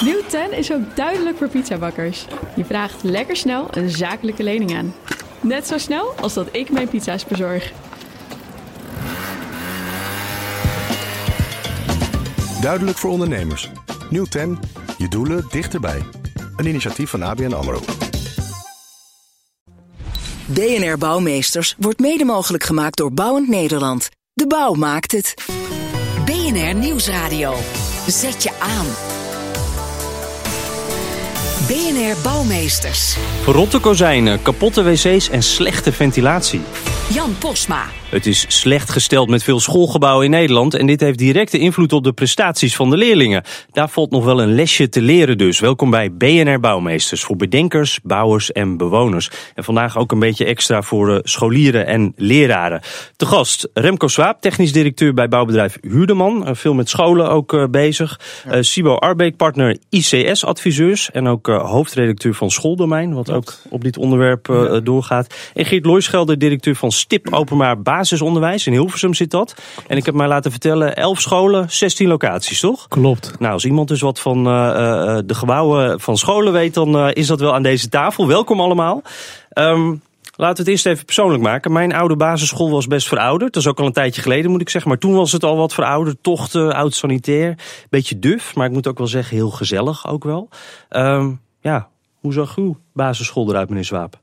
Nieuw 10 is ook duidelijk voor pizzabakkers. Je vraagt lekker snel een zakelijke lening aan. Net zo snel als dat ik mijn pizza's bezorg. Duidelijk voor ondernemers. Nieuw 10. Je doelen dichterbij. Een initiatief van ABN AMRO. BNR Bouwmeesters wordt mede mogelijk gemaakt door Bouwend Nederland. De bouw maakt het. BNR Nieuwsradio. Zet je aan. BNR Bouwmeesters. Verrotte kozijnen, kapotte wc's en slechte ventilatie. Jan Posma. Het is slecht gesteld met veel schoolgebouwen in Nederland en dit heeft directe invloed op de prestaties van de leerlingen. Daar valt nog wel een lesje te leren dus. Welkom bij BNR Bouwmeesters voor bedenkers, bouwers en bewoners. En vandaag ook een beetje extra voor uh, scholieren en leraren. Te gast Remco Swaap, technisch directeur bij bouwbedrijf Huurdeman. Uh, veel met scholen ook uh, bezig. Ja. Sibo Arbeek, partner ICS-adviseurs en ook hoofdredacteur van Schooldomein, wat ook op dit onderwerp ja. doorgaat. En Geert Looischelder, directeur van Stip Openbaar Basisonderwijs. In Hilversum zit dat. En ik heb mij laten vertellen, 11 scholen, 16 locaties, toch? Klopt. Nou, als iemand dus wat van uh, de gebouwen van scholen weet, dan uh, is dat wel aan deze tafel. Welkom allemaal. Um, Laten we het eerst even persoonlijk maken. Mijn oude basisschool was best verouderd. Dat is ook al een tijdje geleden, moet ik zeggen. Maar toen was het al wat verouderd. Tochten, oud sanitair. Beetje duf, maar ik moet ook wel zeggen heel gezellig ook wel. Um, ja, hoe zag uw basisschool eruit, meneer Zwaap?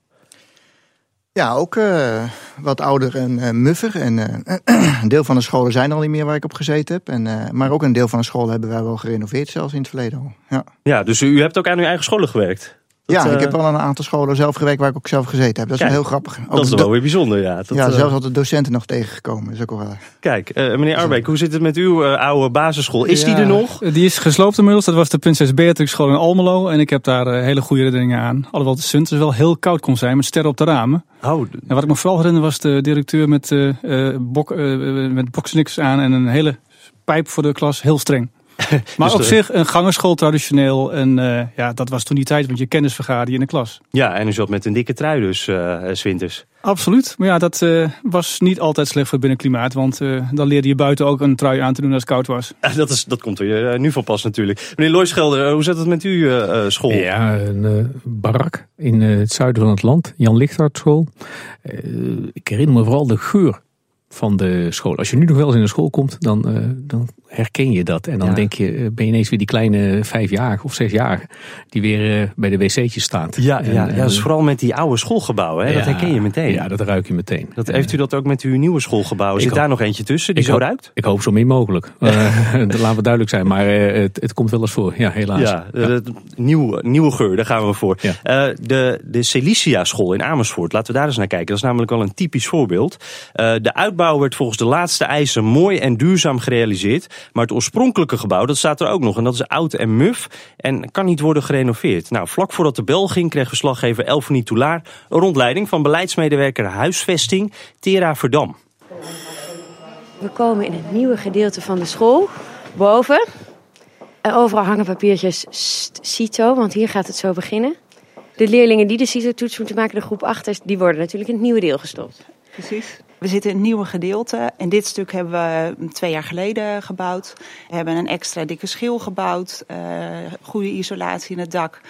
Ja, ook uh, wat ouder en uh, muffer. En uh, een deel van de scholen zijn al niet meer waar ik op gezeten heb. En, maar ook een deel van de scholen hebben wij wel gerenoveerd, zelfs in het verleden al. Ja, ja dus u hebt ook aan uw eigen scholen gewerkt? Dat, ja, ik heb wel een aantal scholen zelf gewerkt waar ik ook zelf gezeten heb. Dat is Kijk, wel heel grappig. Ook dat is wel weer bijzonder, ja. Dat, ja, zelfs al de docenten nog tegengekomen. Dat is ook wel raar. Kijk, meneer Arbeek, hoe zit het met uw oude basisschool? Is ja, die er nog? Die is gesloopt inmiddels. Dat was de Prinses Beatrix school in Almelo. En ik heb daar hele goede herinneringen aan. Alhoewel de Sunters wel heel koud kon zijn met sterren op de ramen. Oh. En wat ik me vooral herinner was de directeur met, uh, bok, uh, met boksniks aan en een hele pijp voor de klas, heel streng. maar dus op de... zich een gangerschool traditioneel. En uh, ja, dat was toen die tijd, want je kennis vergaarde je in de klas. Ja, en u zat met een dikke trui dus, uh, zwinters. Absoluut. Maar ja, dat uh, was niet altijd slecht voor binnenklimaat. Want dan leerde je buiten ook een trui aan te doen als het koud was. dat, is, dat komt er nu van pas natuurlijk. Meneer Looischelder, hoe zit het met uw school? Ja, een barak in het zuiden van het land. Jan Lichthart school. ik herinner me vooral de geur van de school. Als je nu nog wel eens in de school komt, dan, uh, dan herken je dat. En dan ja. denk je, ben je ineens weer die kleine vijf jaar of zes jaar die weer uh, bij de wc'tjes staat. Ja, en, ja, ja, is vooral met die oude schoolgebouwen. Hè? Ja, dat herken je meteen. Ja, dat ruik je meteen. Dat, heeft u dat ook met uw nieuwe schoolgebouwen? Zit daar nog eentje tussen die zo hoop, ruikt? Ik hoop zo min mogelijk. laten we duidelijk zijn. Maar het, het, komt wel eens voor. Ja, helaas. Ja, de, nieuwe, nieuwe geur, daar gaan we voor. de, de Celicia school in Amersfoort, laten we daar eens naar kijken. Dat is namelijk wel een typisch voorbeeld. de uitbouw werd volgens de laatste eisen mooi en duurzaam gerealiseerd. Maar het oorspronkelijke gebouw, dat staat er ook nog. En dat is oud en muf en kan niet worden gerenoveerd. Nou, vlak voordat de bel ging, kreeg verslaggever Elfanie Toulaar een rondleiding van beleidsmedewerker huisvesting Tera Verdam. We komen in het nieuwe gedeelte van de school, boven. En overal hangen papiertjes CITO, want hier gaat het zo beginnen. De leerlingen die de CITO-toets moeten maken, de groep 8, die worden natuurlijk in het nieuwe deel gestopt. Precies. We zitten in een nieuwe gedeelte. En dit stuk hebben we twee jaar geleden gebouwd. We hebben een extra dikke schil gebouwd. Uh, goede isolatie in het dak.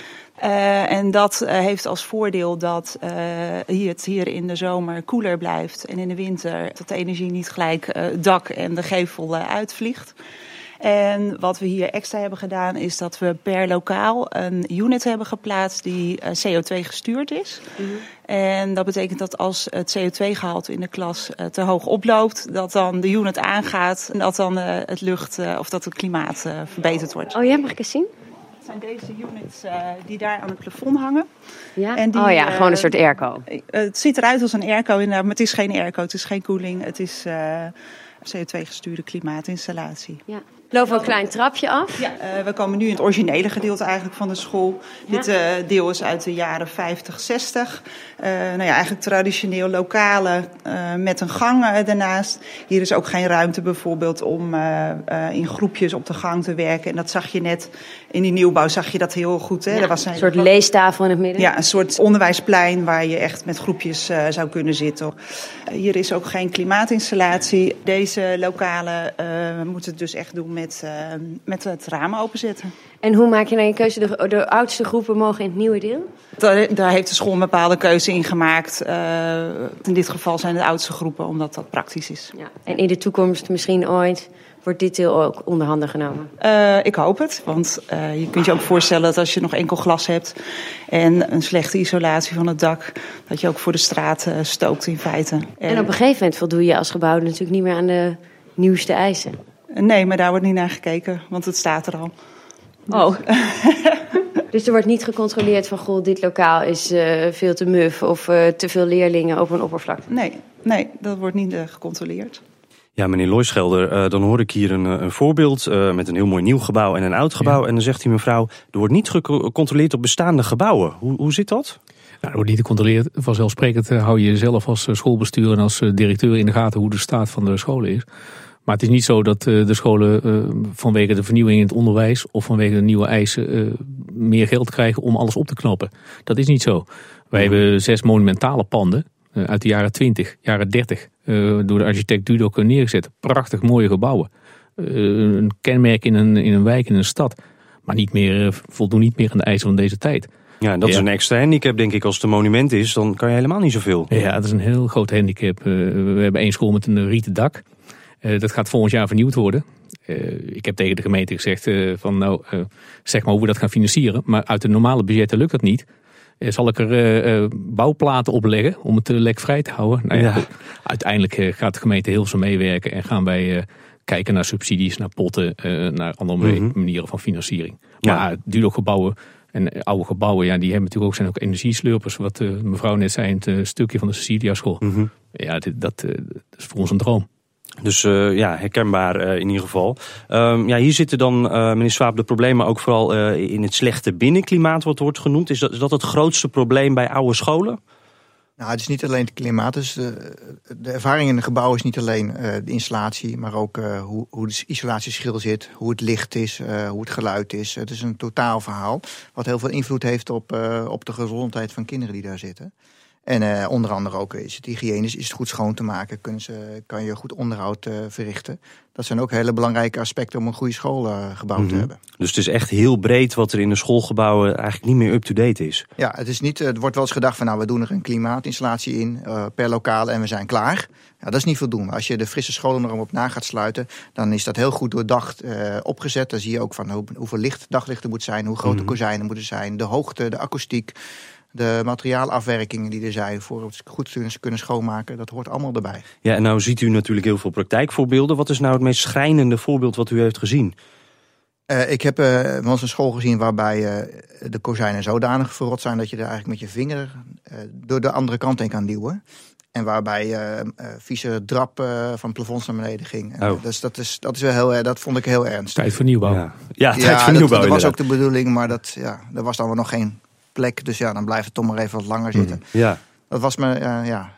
Uh, en dat uh, heeft als voordeel dat hier het hier in de zomer koeler blijft. En in de winter dat de energie niet gelijk het dak en de gevel uitvliegt. En wat we hier extra hebben gedaan is dat we per lokaal een unit hebben geplaatst die CO2 gestuurd is. Mm -hmm. En dat betekent dat als het CO2-gehalte in de klas uh, te hoog oploopt, dat dan de unit aangaat en dat dan uh, het lucht of dat het klimaat verbeterd wordt. Oh ja, mag ik eens zien? Het zijn deze units die daar aan het plafond hangen. Ja? En die, oh ja, gewoon een soort airco. het ziet eruit als een airco inderdaad, maar het is geen airco, het is geen koeling, het is CO2-gestuurde klimaatinstallatie. Ja. Lopen we een klein trapje af? Ja, uh, we komen nu in het originele gedeelte eigenlijk van de school. Ja. Dit uh, deel is uit de jaren 50, 60. Uh, nou ja, eigenlijk traditioneel lokale met een gang daarnaast. Hier is ook geen ruimte bijvoorbeeld om in groepjes op de gang te werken. En dat zag je net in die nieuwbouw, zag je dat heel goed. Hè? Ja, er was een soort leestafel in het midden. Ja, een soort onderwijsplein waar je echt met groepjes zou kunnen zitten. hier is ook geen klimaatinstallatie. Deze lokale moeten het dus echt doen met met, uh, met het ramen openzetten. En hoe maak je nou je keuze? De, de oudste groepen mogen in het nieuwe deel? Daar, daar heeft de school een bepaalde keuze in gemaakt. Uh, in dit geval zijn het oudste groepen, omdat dat praktisch is. Ja. En in de toekomst misschien ooit wordt dit deel ook onder handen genomen? Uh, ik hoop het, want uh, je kunt je ook voorstellen dat als je nog enkel glas hebt en een slechte isolatie van het dak, dat je ook voor de straat uh, stookt in feite. En, en, op een gegeven moment voldoe je als gebouw natuurlijk niet meer aan de nieuwste eisen. Nee, maar daar wordt niet naar gekeken, want het staat er al. Oh. dus er wordt niet gecontroleerd van, goh, dit lokaal is uh, veel te muf of uh, te veel leerlingen op een oppervlakte? Nee, nee dat wordt niet uh, gecontroleerd. Ja, meneer Looischelder, dan hoor ik hier een, een voorbeeld met een heel mooi nieuw gebouw en een oud gebouw. Ja. En dan zegt hij mevrouw, er wordt niet gecontroleerd op bestaande gebouwen. Hoe, hoe zit dat? Nou, er wordt niet gecontroleerd. Vanzelfsprekend hou je zelf als schoolbestuur en als directeur in de gaten hoe de staat van de scholen is. Maar het is niet zo dat de scholen vanwege de vernieuwing in het onderwijs of vanwege de nieuwe eisen meer geld krijgen om alles op te knappen. Dat is niet zo. Wij hebben zes monumentale panden uit de jaren 20, jaren 30 door de architect Dudok neergezet. Prachtig mooie gebouwen. een kenmerk in een, in een wijk, in een stad. Maar niet meer, voldoen niet meer aan de eisen van deze tijd. Ja, dat is een extra handicap, denk ik. Als het een monument is, dan kan je helemaal niet zoveel. Ja, dat is een heel groot handicap. we hebben één school met een rieten dak. Uh, dat gaat volgend jaar vernieuwd worden. Uh, ik heb tegen de gemeente gezegd uh, van nou, zeg maar hoe we dat gaan financieren. Maar uit de normale budgetten lukt dat niet. zal ik er bouwplaten op leggen om het lekvrij te houden? Nou ja, ja. Uiteindelijk gaat de gemeente heel zo meewerken en gaan wij kijken naar subsidies, naar potten, naar andere mm -hmm. manieren van financiering. Ja. Maar duurloopgebouwen en oude gebouwen, ja, die hebben natuurlijk ook, zijn ook energieslurpers. Wat mevrouw net zei in het stukje van de Cecilia school. Mm -hmm. Ja, dit, dat, dat is voor ons een droom. Dus uh, ja, herkenbaar uh, in ieder geval. Um, ja, hier zitten dan, uh, meneer Swaap, de problemen ook vooral in het slechte binnenklimaat wat wordt genoemd. Is dat, is dat het grootste probleem bij oude scholen? Nou, het is niet alleen het klimaat. Dus de, de ervaring in een gebouw is niet alleen de installatie, maar ook hoe, hoe de isolatieschil zit, hoe het licht is, hoe het geluid is. Het is een totaal verhaal wat heel veel invloed heeft op, op de gezondheid van kinderen die daar zitten. En uh, onder andere ook is het hygiënisch, is het goed schoon te maken, kunnen ze, kan je goed onderhoud uh, verrichten. Dat zijn ook hele belangrijke aspecten om een goede school gebouwd mm -hmm. te hebben. Dus het is echt heel breed wat er in de schoolgebouwen eigenlijk niet meer up-to-date is. Ja, het, is niet, het wordt wel eens gedacht van nou we doen er een klimaatinstallatie in per lokaal en we zijn klaar. Ja, dat is niet voldoende. Als je de frisse scholennorm op na gaat sluiten, dan is dat heel goed doordacht opgezet. Dan zie je ook van hoe, hoeveel licht daglichten moet zijn, hoe mm -hmm. kozijnen moeten zijn, de hoogte, de akoestiek de materiaalafwerkingen die er zijn voor het goed te kunnen schoonmaken, dat hoort allemaal erbij. Ja, en nou ziet u natuurlijk heel veel praktijkvoorbeelden. Wat is nou het meest schrijnende voorbeeld wat u heeft gezien? Uh, ik heb uh, wel eens een school gezien waarbij uh, de kozijnen zodanig verrot zijn dat je er eigenlijk met je vinger door de andere kant heen kan duwen. En waarbij vieze drap van plafonds naar beneden ging. Oh. Dus dat, is, dat, is wel heel, dat vond ik heel ernstig. Tijd voor nieuwbouw. Ja, ja tijd ja, voor nieuwbouw. Dat, dat was ook de bedoeling, maar dat, ja, er was dan wel nog geen plek. Dus ja, dan blijft het toch maar even wat langer zitten. Mm, ja. Dat was me, uh, ja,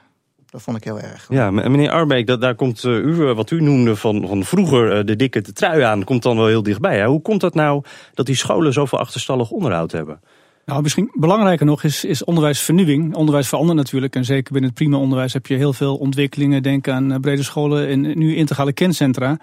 dat vond ik heel erg. Ja, meneer Arbeek, dat, daar komt uh, u, wat u noemde van, van vroeger uh, de dikke de trui aan, komt dan wel heel dichtbij. Hè? Hoe komt dat nou dat die scholen zoveel achterstallig onderhoud hebben? Nou, misschien belangrijker nog is, is onderwijsvernieuwing. Onderwijs verandert natuurlijk. En zeker binnen het prima onderwijs heb je heel veel ontwikkelingen. Denk aan brede scholen en nu integrale kerncentra.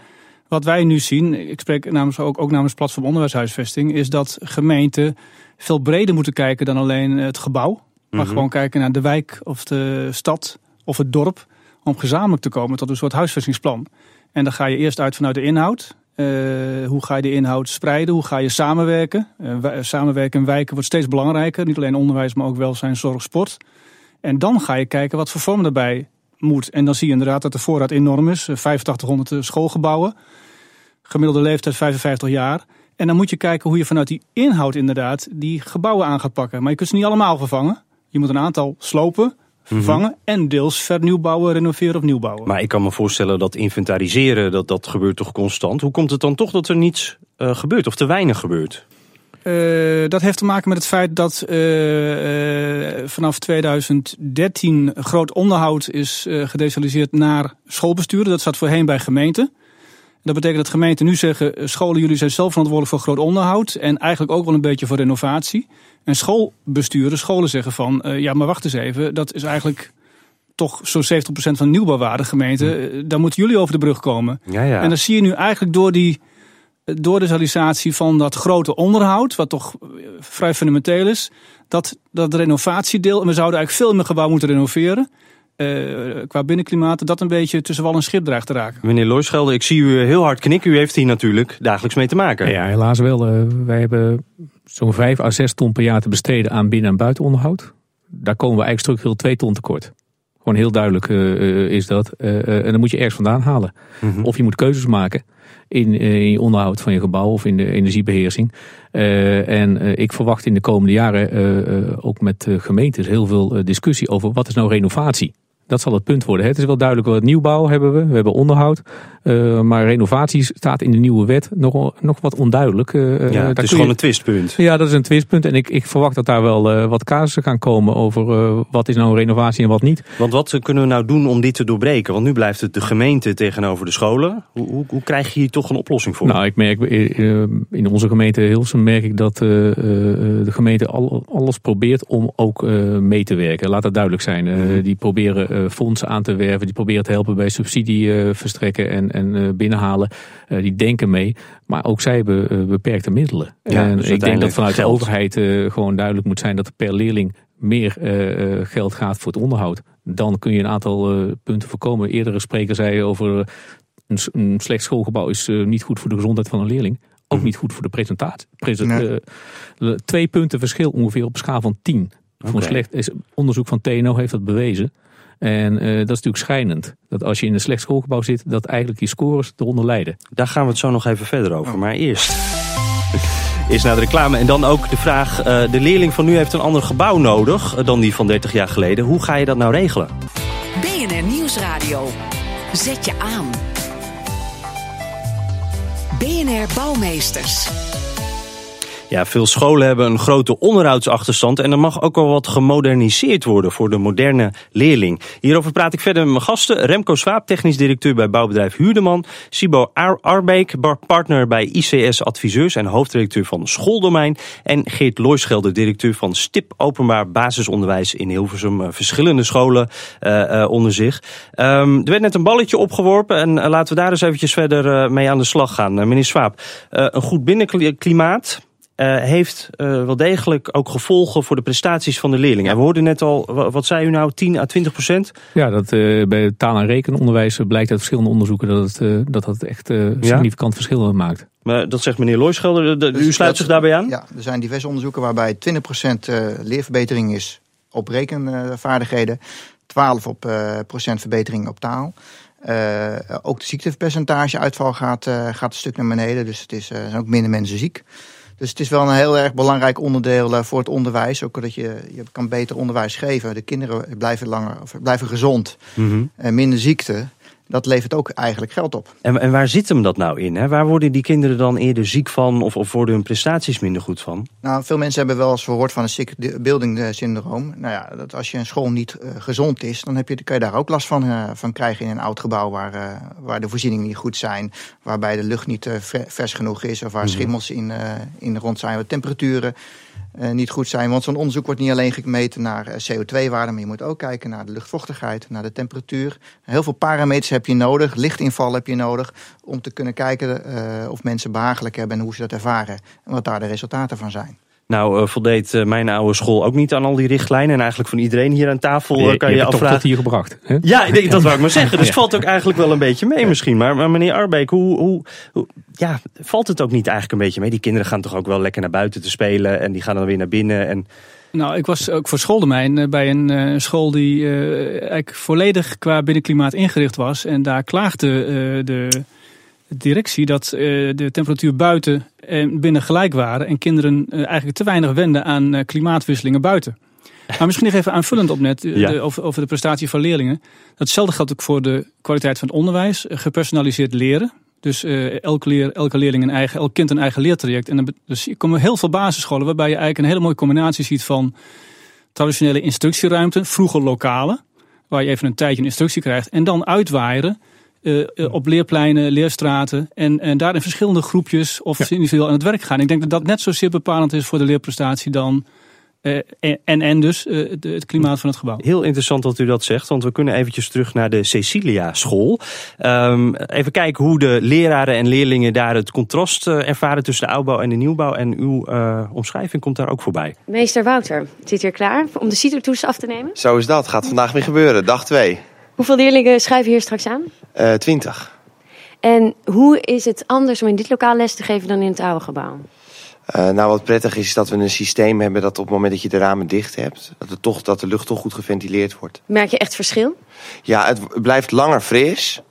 Wat wij nu zien, ik spreek namens ook, ook namens Platform Onderwijshuisvesting, is dat gemeenten veel breder moeten kijken dan alleen het gebouw. Maar mm -hmm. gewoon kijken naar de wijk of de stad of het dorp. Om gezamenlijk te komen tot een soort huisvestingsplan. En dan ga je eerst uit vanuit de inhoud. Uh, hoe ga je de inhoud spreiden? Hoe ga je samenwerken? Uh, samenwerken in wijken wordt steeds belangrijker. Niet alleen onderwijs, maar ook welzijn, zorg, sport. En dan ga je kijken wat voor vorm erbij moet. En dan zie je inderdaad dat de voorraad enorm is. 8500 schoolgebouwen. Gemiddelde leeftijd 55 jaar. En dan moet je kijken hoe je vanuit die inhoud inderdaad die gebouwen aan gaat pakken. Maar je kunt ze niet allemaal vervangen. Je moet een aantal slopen, vervangen mm -hmm. en deels vernieuwbouwen, renoveren of nieuwbouwen. Maar ik kan me voorstellen dat inventariseren, dat, dat gebeurt toch constant. Hoe komt het dan toch dat er niets uh, gebeurt of te weinig gebeurt? Uh, dat heeft te maken met het feit dat uh, uh, vanaf 2013 groot onderhoud is gedecentraliseerd naar schoolbesturen. Dat zat voorheen bij gemeenten. Dat betekent dat gemeenten nu zeggen, scholen jullie zijn zelf verantwoordelijk voor groot onderhoud en eigenlijk ook wel een beetje voor renovatie. En schoolbesturen, scholen zeggen van, uh, ja maar wacht eens even, dat is eigenlijk toch zo'n 70% van nieuwbouwwaarde gemeente. Hm. Daar moeten jullie over de brug komen. Ja, ja. En dan zie je nu eigenlijk door die door de realisatie van dat grote onderhoud, wat toch vrij fundamenteel is, dat, dat renovatiedeel, en we zouden eigenlijk veel meer gebouw moeten renoveren. Uh, qua binnenklimaat, dat een beetje tussen wal en schip dreigt te raken. Meneer Looischelde, ik zie u heel hard knikken. U heeft hier natuurlijk dagelijks mee te maken. Ja, helaas wel. Uh, wij hebben zo'n 5 à 6 ton per jaar te besteden aan binnen- en buitenonderhoud. Daar komen we eigenlijk structureel 2 ton tekort. Gewoon heel duidelijk uh, is dat. en dan moet je ergens vandaan halen. Mm -hmm. Of je moet keuzes maken in, in je onderhoud van je gebouw of in de energiebeheersing. en ik verwacht in de komende jaren ook met gemeentes heel veel discussie over wat is nou renovatie. Dat zal het punt worden. Het is wel duidelijk wat nieuwbouw hebben we. We hebben onderhoud. Uh, maar renovatie staat in de nieuwe wet nog, nog wat onduidelijk. Uh, ja, het is gewoon je... een twistpunt. Ja, dat is een twistpunt. En ik, ik verwacht dat daar wel uh, wat casussen gaan komen over wat is nou een renovatie en wat niet. Want wat kunnen we nou doen om dit te doorbreken? Want nu blijft het de gemeente tegenover de scholen. Hoe, hoe, hoe krijg je hier toch een oplossing voor? Nou, ik merk in onze gemeente Hilsum merk ik dat de gemeente al, alles probeert om ook mee te werken. Laat dat duidelijk zijn. -hmm. Die proberen fondsen aan te werven. Die proberen te helpen bij subsidie verstrekken en en uh, binnenhalen, uh, die denken mee. Maar ook zij hebben uh, beperkte middelen. Ja, en dus ik denk dat vanuit geld. de overheid gewoon duidelijk moet zijn dat er per leerling meer geld gaat voor het onderhoud. Dan kun je een aantal punten voorkomen. Eerdere spreker zei over een, slecht schoolgebouw is niet goed voor de gezondheid van een leerling. Ook mm. niet goed voor de presentatie. Present, nee. twee punten verschil ongeveer op een schaal van 10. Okay. Voor slecht is, onderzoek van TNO heeft dat bewezen. En uh, dat is natuurlijk schijnend. Dat als je in een slecht schoolgebouw zit, dat eigenlijk je scores eronder lijden. Daar gaan we het zo nog even verder over. Maar eerst. Eerst naar de reclame en dan ook de vraag: uh, de leerling van nu heeft een ander gebouw nodig dan die van 30 jaar geleden. Hoe ga je dat nou regelen? BNR Nieuwsradio. Zet je aan. BNR Bouwmeesters. Ja, veel scholen hebben een grote onderhoudsachterstand en er mag ook wel wat gemoderniseerd worden voor de moderne leerling. Hierover praat ik verder met mijn gasten. Remco Swaap, technisch directeur bij bouwbedrijf Huurdeman. Sibo Ar Arbeek, partner bij ICS Adviseurs en hoofddirecteur van Schooldomein. En Geert Looischelder, directeur van STIP Openbaar Basisonderwijs in Hilversum. Verschillende scholen uh, onder zich. Um, er werd net een balletje opgeworpen en laten we daar eens eventjes verder mee aan de slag gaan. meneer Swaap, een goed binnenklimaat... Uh, heeft uh, wel degelijk ook gevolgen voor de prestaties van de leerlingen. En we hoorden net al, wat zei u nou, 10 à 20 procent? Ja, dat, uh, bij taal- en rekenonderwijs blijkt uit verschillende onderzoeken dat het, dat, het echt significant ja? verschil maakt. Maar dat zegt meneer Looischelder, dus u sluit zich daarbij aan? Ja, er zijn diverse onderzoeken waarbij 20 procent leerverbetering is op rekenvaardigheden, 12 op, procent verbetering op taal. Uh, ook de ziektepercentage uitval gaat, uh, gaat een stuk naar beneden. Dus het is, uh, zijn ook minder mensen ziek. Dus het is wel een heel erg belangrijk onderdeel voor het onderwijs. Ook dat je, je kan beter onderwijs geven. De kinderen blijven langer, of blijven gezond. Mm -hmm. minder ziekte. Dat levert ook eigenlijk geld op. En, en waar zit hem dat nou in? Hè? Waar worden die kinderen dan eerder ziek van of, of worden hun prestaties minder goed van? Nou, veel mensen hebben wel eens gehoord van een sick building syndroom. Nou ja, dat als je een school niet uh, gezond is, dan heb je, kan je daar ook last van, uh, van krijgen in een oud gebouw waar, uh, waar de voorzieningen niet goed zijn, waarbij de lucht niet vers genoeg is of waar schimmels in, in rond zijn, waar temperaturen uh, niet goed zijn. Want zo'n onderzoek wordt niet alleen gemeten naar CO2-waarden, maar je moet ook kijken naar de luchtvochtigheid, naar de temperatuur. Heel veel parameters heb je nodig, lichtinval heb je nodig, om te kunnen kijken uh, of mensen behagelijk hebben en hoe ze dat ervaren. En wat daar de resultaten van zijn. Nou, uh, voldeed uh, mijn oude school ook niet aan al die richtlijnen. En eigenlijk van iedereen hier aan tafel uh, kan je, je afvragen. tot hier gebracht. Hè? Ja, dat ja. wou ik maar zeggen. Dus ja. valt ook eigenlijk wel een beetje mee misschien. Maar, maar meneer Arbeek, hoe, hoe, hoe, ja, valt het ook niet eigenlijk een beetje mee? Die kinderen gaan toch ook wel lekker naar buiten te spelen. En die gaan dan weer naar binnen. En... Nou, ik was ook voor schooldomein bij een uh, school die eigenlijk volledig qua binnenklimaat ingericht was. En daar klaagde de directie dat uh, de temperatuur buiten en binnen gelijk waren. En kinderen uh, eigenlijk te weinig wenden aan uh, klimaatwisselingen buiten. Maar misschien nog even aanvullend op net ja. de, over, over, de prestatie van leerlingen. Datzelfde geldt ook voor de kwaliteit van het onderwijs. Gepersonaliseerd leren. Dus elke, leer, elke leerling een eigen, elk kind een eigen leertraject. En dan dus er komen heel veel basisscholen waarbij je eigenlijk een hele mooie combinatie ziet van traditionele instructieruimte, vroeger lokale, waar je even een tijdje een instructie krijgt, en dan uitwaaieren uh, op leerpleinen, leerstraten. En, en daar in verschillende groepjes of ja. individueel aan het werk gaan. Ik denk dat dat net zozeer bepalend is voor de leerprestatie dan Uh, en, en dus uh, de, het klimaat van het gebouw. Heel interessant dat u dat zegt, want we kunnen eventjes terug naar de Cecilia School. Um, even kijken hoe de leraren en leerlingen daar het contrast uh, ervaren tussen de oudbouw en de nieuwbouw. En uw omschrijving komt daar ook voorbij. Meester Wouter, zit hier klaar om de CITO-toets af te nemen? Zo is dat, gaat vandaag weer gebeuren, dag 2. Hoeveel leerlingen schrijven hier straks aan? Twintig. En hoe is het anders om in dit lokaal les te geven dan in het oude gebouw? Uh, nou, wat prettig is, is dat we een systeem hebben dat op het moment dat je de ramen dicht hebt, dat, het toch, dat de lucht toch goed geventileerd wordt. Merk je echt verschil? Ja, het blijft langer fris.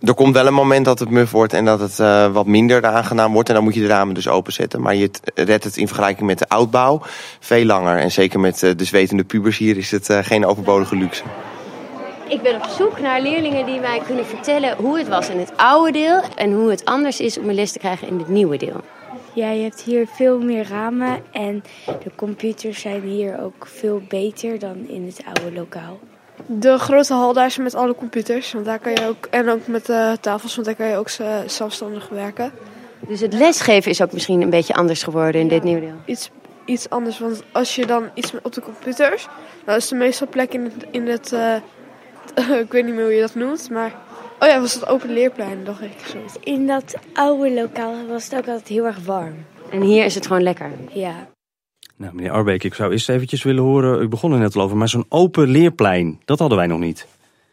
Er komt wel een moment dat het muf wordt en dat het uh, wat minder aangenaam wordt. En dan moet je de ramen dus openzetten. Maar je redt het in vergelijking met de oudbouw veel langer. En zeker met uh, de zwetende pubers hier is het geen overbodige luxe. Ik ben op zoek naar leerlingen die mij kunnen vertellen hoe het was in het oude deel en hoe het anders is om een les te krijgen in het nieuwe deel. Ja, je hebt hier veel meer ramen en de computers zijn hier ook veel beter dan in het oude lokaal. De grote hal daar is met alle computers, want daar kan je ook en ook met de tafels, want daar kan je ook zelfstandig werken. Dus het lesgeven is ook misschien een beetje anders geworden in dit nieuwe deel? Iets, iets anders, want als je dan iets met op de computers, dan is de meeste plek in het, in het uh, ik weet niet meer hoe je dat noemt, maar Oh ja, was het open leerplein, dacht ik. In dat oude lokaal was het ook altijd heel erg warm. En hier is het gewoon lekker? Ja. Nou, meneer Arbeek, ik zou eerst eventjes willen horen, u begon er net al over, maar zo'n open leerplein, dat hadden wij nog niet.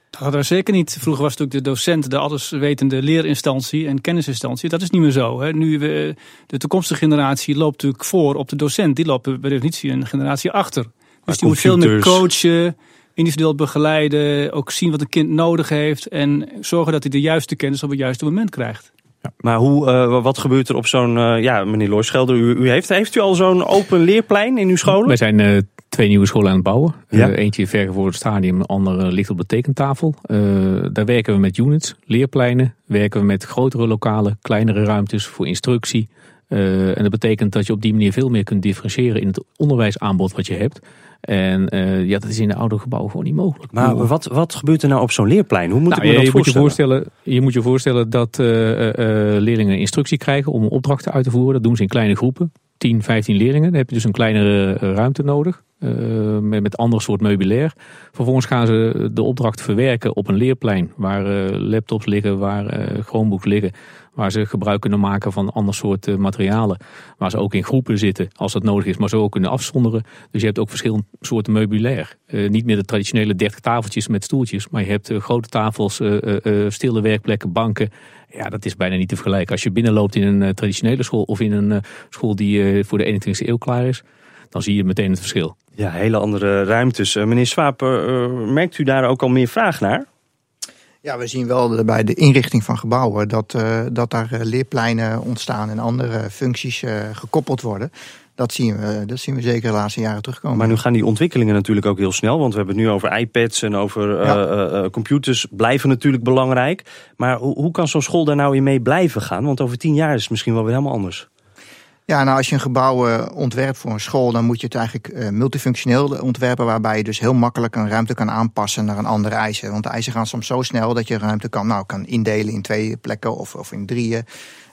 Dat hadden we zeker niet. Vroeger was natuurlijk de docent de alleswetende leerinstantie en kennisinstantie. Dat is niet meer zo. Hè. Nu we, de toekomstige generatie loopt natuurlijk voor op de docent. Die loopt per definitie een generatie achter. Dus die moet veel meer coachen, individueel begeleiden, ook zien wat een kind nodig heeft en zorgen dat hij de juiste kennis op het juiste moment krijgt. Ja. Maar hoe, uh, wat gebeurt er op zo'n, uh, ja meneer Looischelder, u, u, heeft, heeft u al zo'n open leerplein in uw scholen? Wij zijn uh, twee nieuwe scholen aan het bouwen. Ja. eentje ver voor het stadium, de andere ligt op de tekentafel. daar werken we met units, leerpleinen, werken we met grotere lokalen, kleinere ruimtes voor instructie. En dat betekent dat je op die manier veel meer kunt differentiëren in het onderwijsaanbod wat je hebt. En uh, ja, dat is in de oude gebouwen gewoon niet mogelijk. Maar wat, wat gebeurt er nou op zo'n leerplein? Hoe moet nou, ik me dat je voorstellen? Moet je, voorstellen? je moet je voorstellen dat uh, uh, leerlingen instructie krijgen om opdrachten uit te voeren. Dat doen ze in kleine groepen. 10, 15 leerlingen. Dan heb je dus een kleinere ruimte nodig. met, met ander soort meubilair. Vervolgens gaan ze de opdracht verwerken op een leerplein. Waar laptops liggen, waar Chromebooks liggen. Waar ze gebruik kunnen maken van ander soort eh, materialen. Waar ze ook in groepen zitten als dat nodig is, maar zo ook kunnen afzonderen. Dus je hebt ook verschillende soorten meubilair. Uh, niet meer de traditionele 30 tafeltjes met stoeltjes. Maar je hebt uh, grote tafels, stille werkplekken, banken. Ja, dat is bijna niet te vergelijken. Als je binnenloopt in een traditionele school of in een school die voor de 21e eeuw klaar is. Dan zie je meteen het verschil. Ja, hele andere ruimtes. meneer Swaap, merkt u daar ook al meer vraag naar? Ja, we zien wel bij de inrichting van gebouwen dat, uh, dat daar eh, leerpleinen ontstaan en andere functies uh, gekoppeld worden. Dat zien, we, dat zien we zeker de laatste jaren terugkomen. Maar nu gaan die ontwikkelingen natuurlijk ook heel snel. Want we hebben het nu over iPads en over ja. computers. Blijven natuurlijk belangrijk. Maar hoe, hoe kan zo'n school daar nou in mee blijven gaan? Want over tien jaar is het misschien wel weer helemaal anders. Ja, nou als je een gebouw uh, ontwerpt voor een school, dan moet je het eigenlijk uh, multifunctioneel ontwerpen, waarbij je dus heel makkelijk een ruimte kan aanpassen naar een andere eisen. Want de eisen gaan soms zo snel dat je ruimte kan, nou, kan indelen in twee plekken of, of in drieën.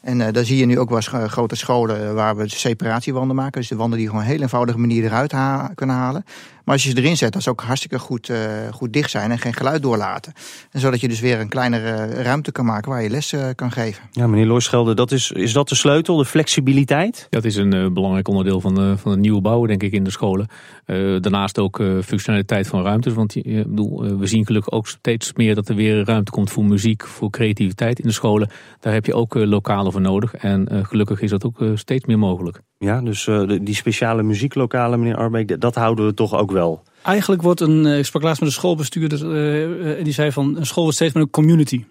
En uh, daar zie je nu ook wel eens grote scholen waar we separatiewanden maken. Dus de wanden die gewoon een heel eenvoudige manier eruit kunnen halen. Maar als je ze erin zet, dat ze ook hartstikke goed, uh, goed dicht zijn en geen geluid doorlaten. En zodat je dus weer een kleinere ruimte kan maken waar je les uh, kan geven. Ja, meneer Looischelde, dat is, is dat de sleutel, de flexibiliteit? Dat is een uh, belangrijk onderdeel van, de, van het nieuwe bouwen, denk ik, in de scholen. daarnaast ook functionaliteit van ruimtes. Want bedoel, we zien gelukkig ook steeds meer dat er weer ruimte komt voor muziek, voor creativiteit in de scholen. Daar heb je ook lokalen voor nodig. En gelukkig is dat ook steeds meer mogelijk. Ja, dus die speciale muzieklokalen, meneer Arbeek, dat houden we toch ook wel Eigenlijk wordt een, ik sprak laatst met een schoolbestuurder en die zei van een school wordt steeds meer een community.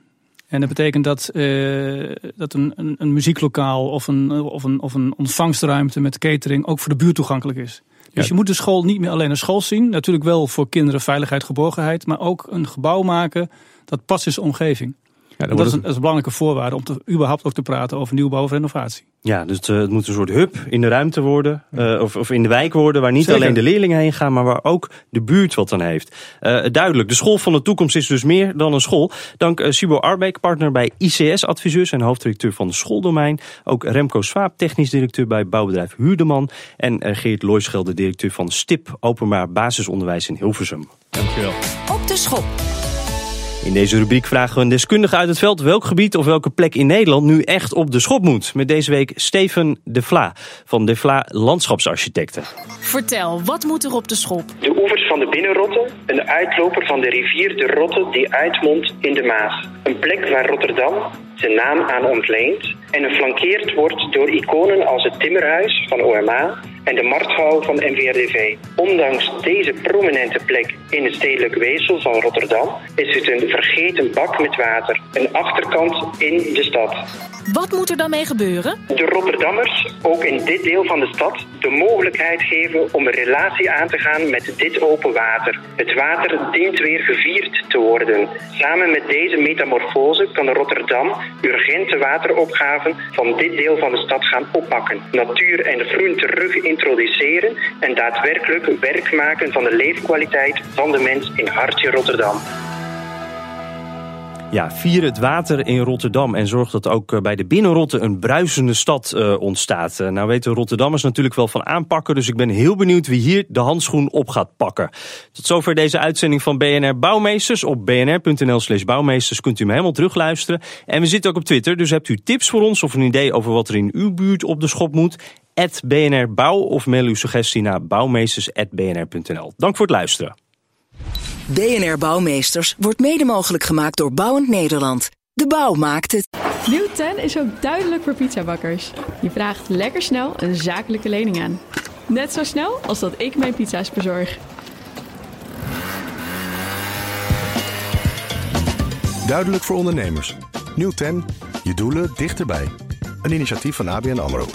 En dat betekent dat, uh, dat een, een, een, muzieklokaal of een, of, een, of een ontvangstruimte met catering ook voor de buurt toegankelijk is. Dus je moet de school niet meer alleen een school zien. Natuurlijk wel voor kinderen veiligheid, geborgenheid. Maar ook een gebouw maken dat past in zijn omgeving. Ja, dat, is een, dat, is een, belangrijke voorwaarde om te, überhaupt ook te praten over nieuwbouw of renovatie. Ja, dus uh, het moet een soort hub in de ruimte worden, uh, of, of in de wijk worden, waar niet Zeker. alleen de leerlingen heen gaan, maar waar ook de buurt wat aan heeft. Uh, duidelijk, de school van de toekomst is dus meer dan een school. Dank Sibo Arbeek, partner bij ICS Adviseurs en hoofddirecteur van de schooldomein. Ook Remco Swaap, technisch directeur bij bouwbedrijf Huurdeman. En Geert Looischelde, directeur van STIP, openbaar basisonderwijs in Hilversum. Dankjewel. Op de schop. In deze rubriek vragen we een deskundige uit het veld welk gebied of welke plek in Nederland nu echt op de schop moet. Met deze week Steven De Vla van De Vla Landschapsarchitecten. Vertel, wat moet er op de schop? De oevers van de Binnenrotte, een uitloper van de rivier de Rotte die uitmondt in de Maas. Een plek waar Rotterdam zijn naam aan ontleent en geflankeerd wordt door iconen als het Timmerhuis van OMA en de Marktgouw van NVRDV. Ondanks deze prominente plek in het stedelijk weefsel van Rotterdam is het een vergeten bak met water, een achterkant in de stad. Wat moet er dan mee gebeuren? De Rotterdammers, ook in dit deel van de stad, de mogelijkheid geven om een relatie aan te gaan met dit open water. Het water dient weer gevierd te worden. Samen met deze metamorfose kan Rotterdam urgente wateropgaven van dit deel van de stad gaan oppakken. Natuur en groen terug introduceren en daadwerkelijk werk maken van de leefkwaliteit van de mens in hartje Rotterdam. Ja, vier het water in Rotterdam en zorg dat ook eh, bij de Binnenrotte een bruisende stad uh, ontstaat. Uh, nou weten Rotterdammers natuurlijk wel van aanpakken, dus ik ben heel benieuwd wie hier de handschoen op gaat pakken. Tot zover deze uitzending van BNR Bouwmeesters. Op bnr.nl slash bouwmeesters kunt u me helemaal terugluisteren. En we zitten ook op Twitter, dus hebt u tips voor ons of een idee over wat er in uw buurt op de schop moet? BNR Bouw of mail uw suggestie naar bouwmeesters.bnr.nl. Dank voor het luisteren. BNR Bouwmeesters wordt mede mogelijk gemaakt door Bouwend Nederland. De bouw maakt het. Nieuw 10 is ook duidelijk voor pizzabakkers. Je vraagt lekker snel een zakelijke lening aan. Net zo snel als dat ik mijn pizza's bezorg. Duidelijk voor ondernemers. Nieuw 10, je doelen dichterbij. Een initiatief van ABN AMRO.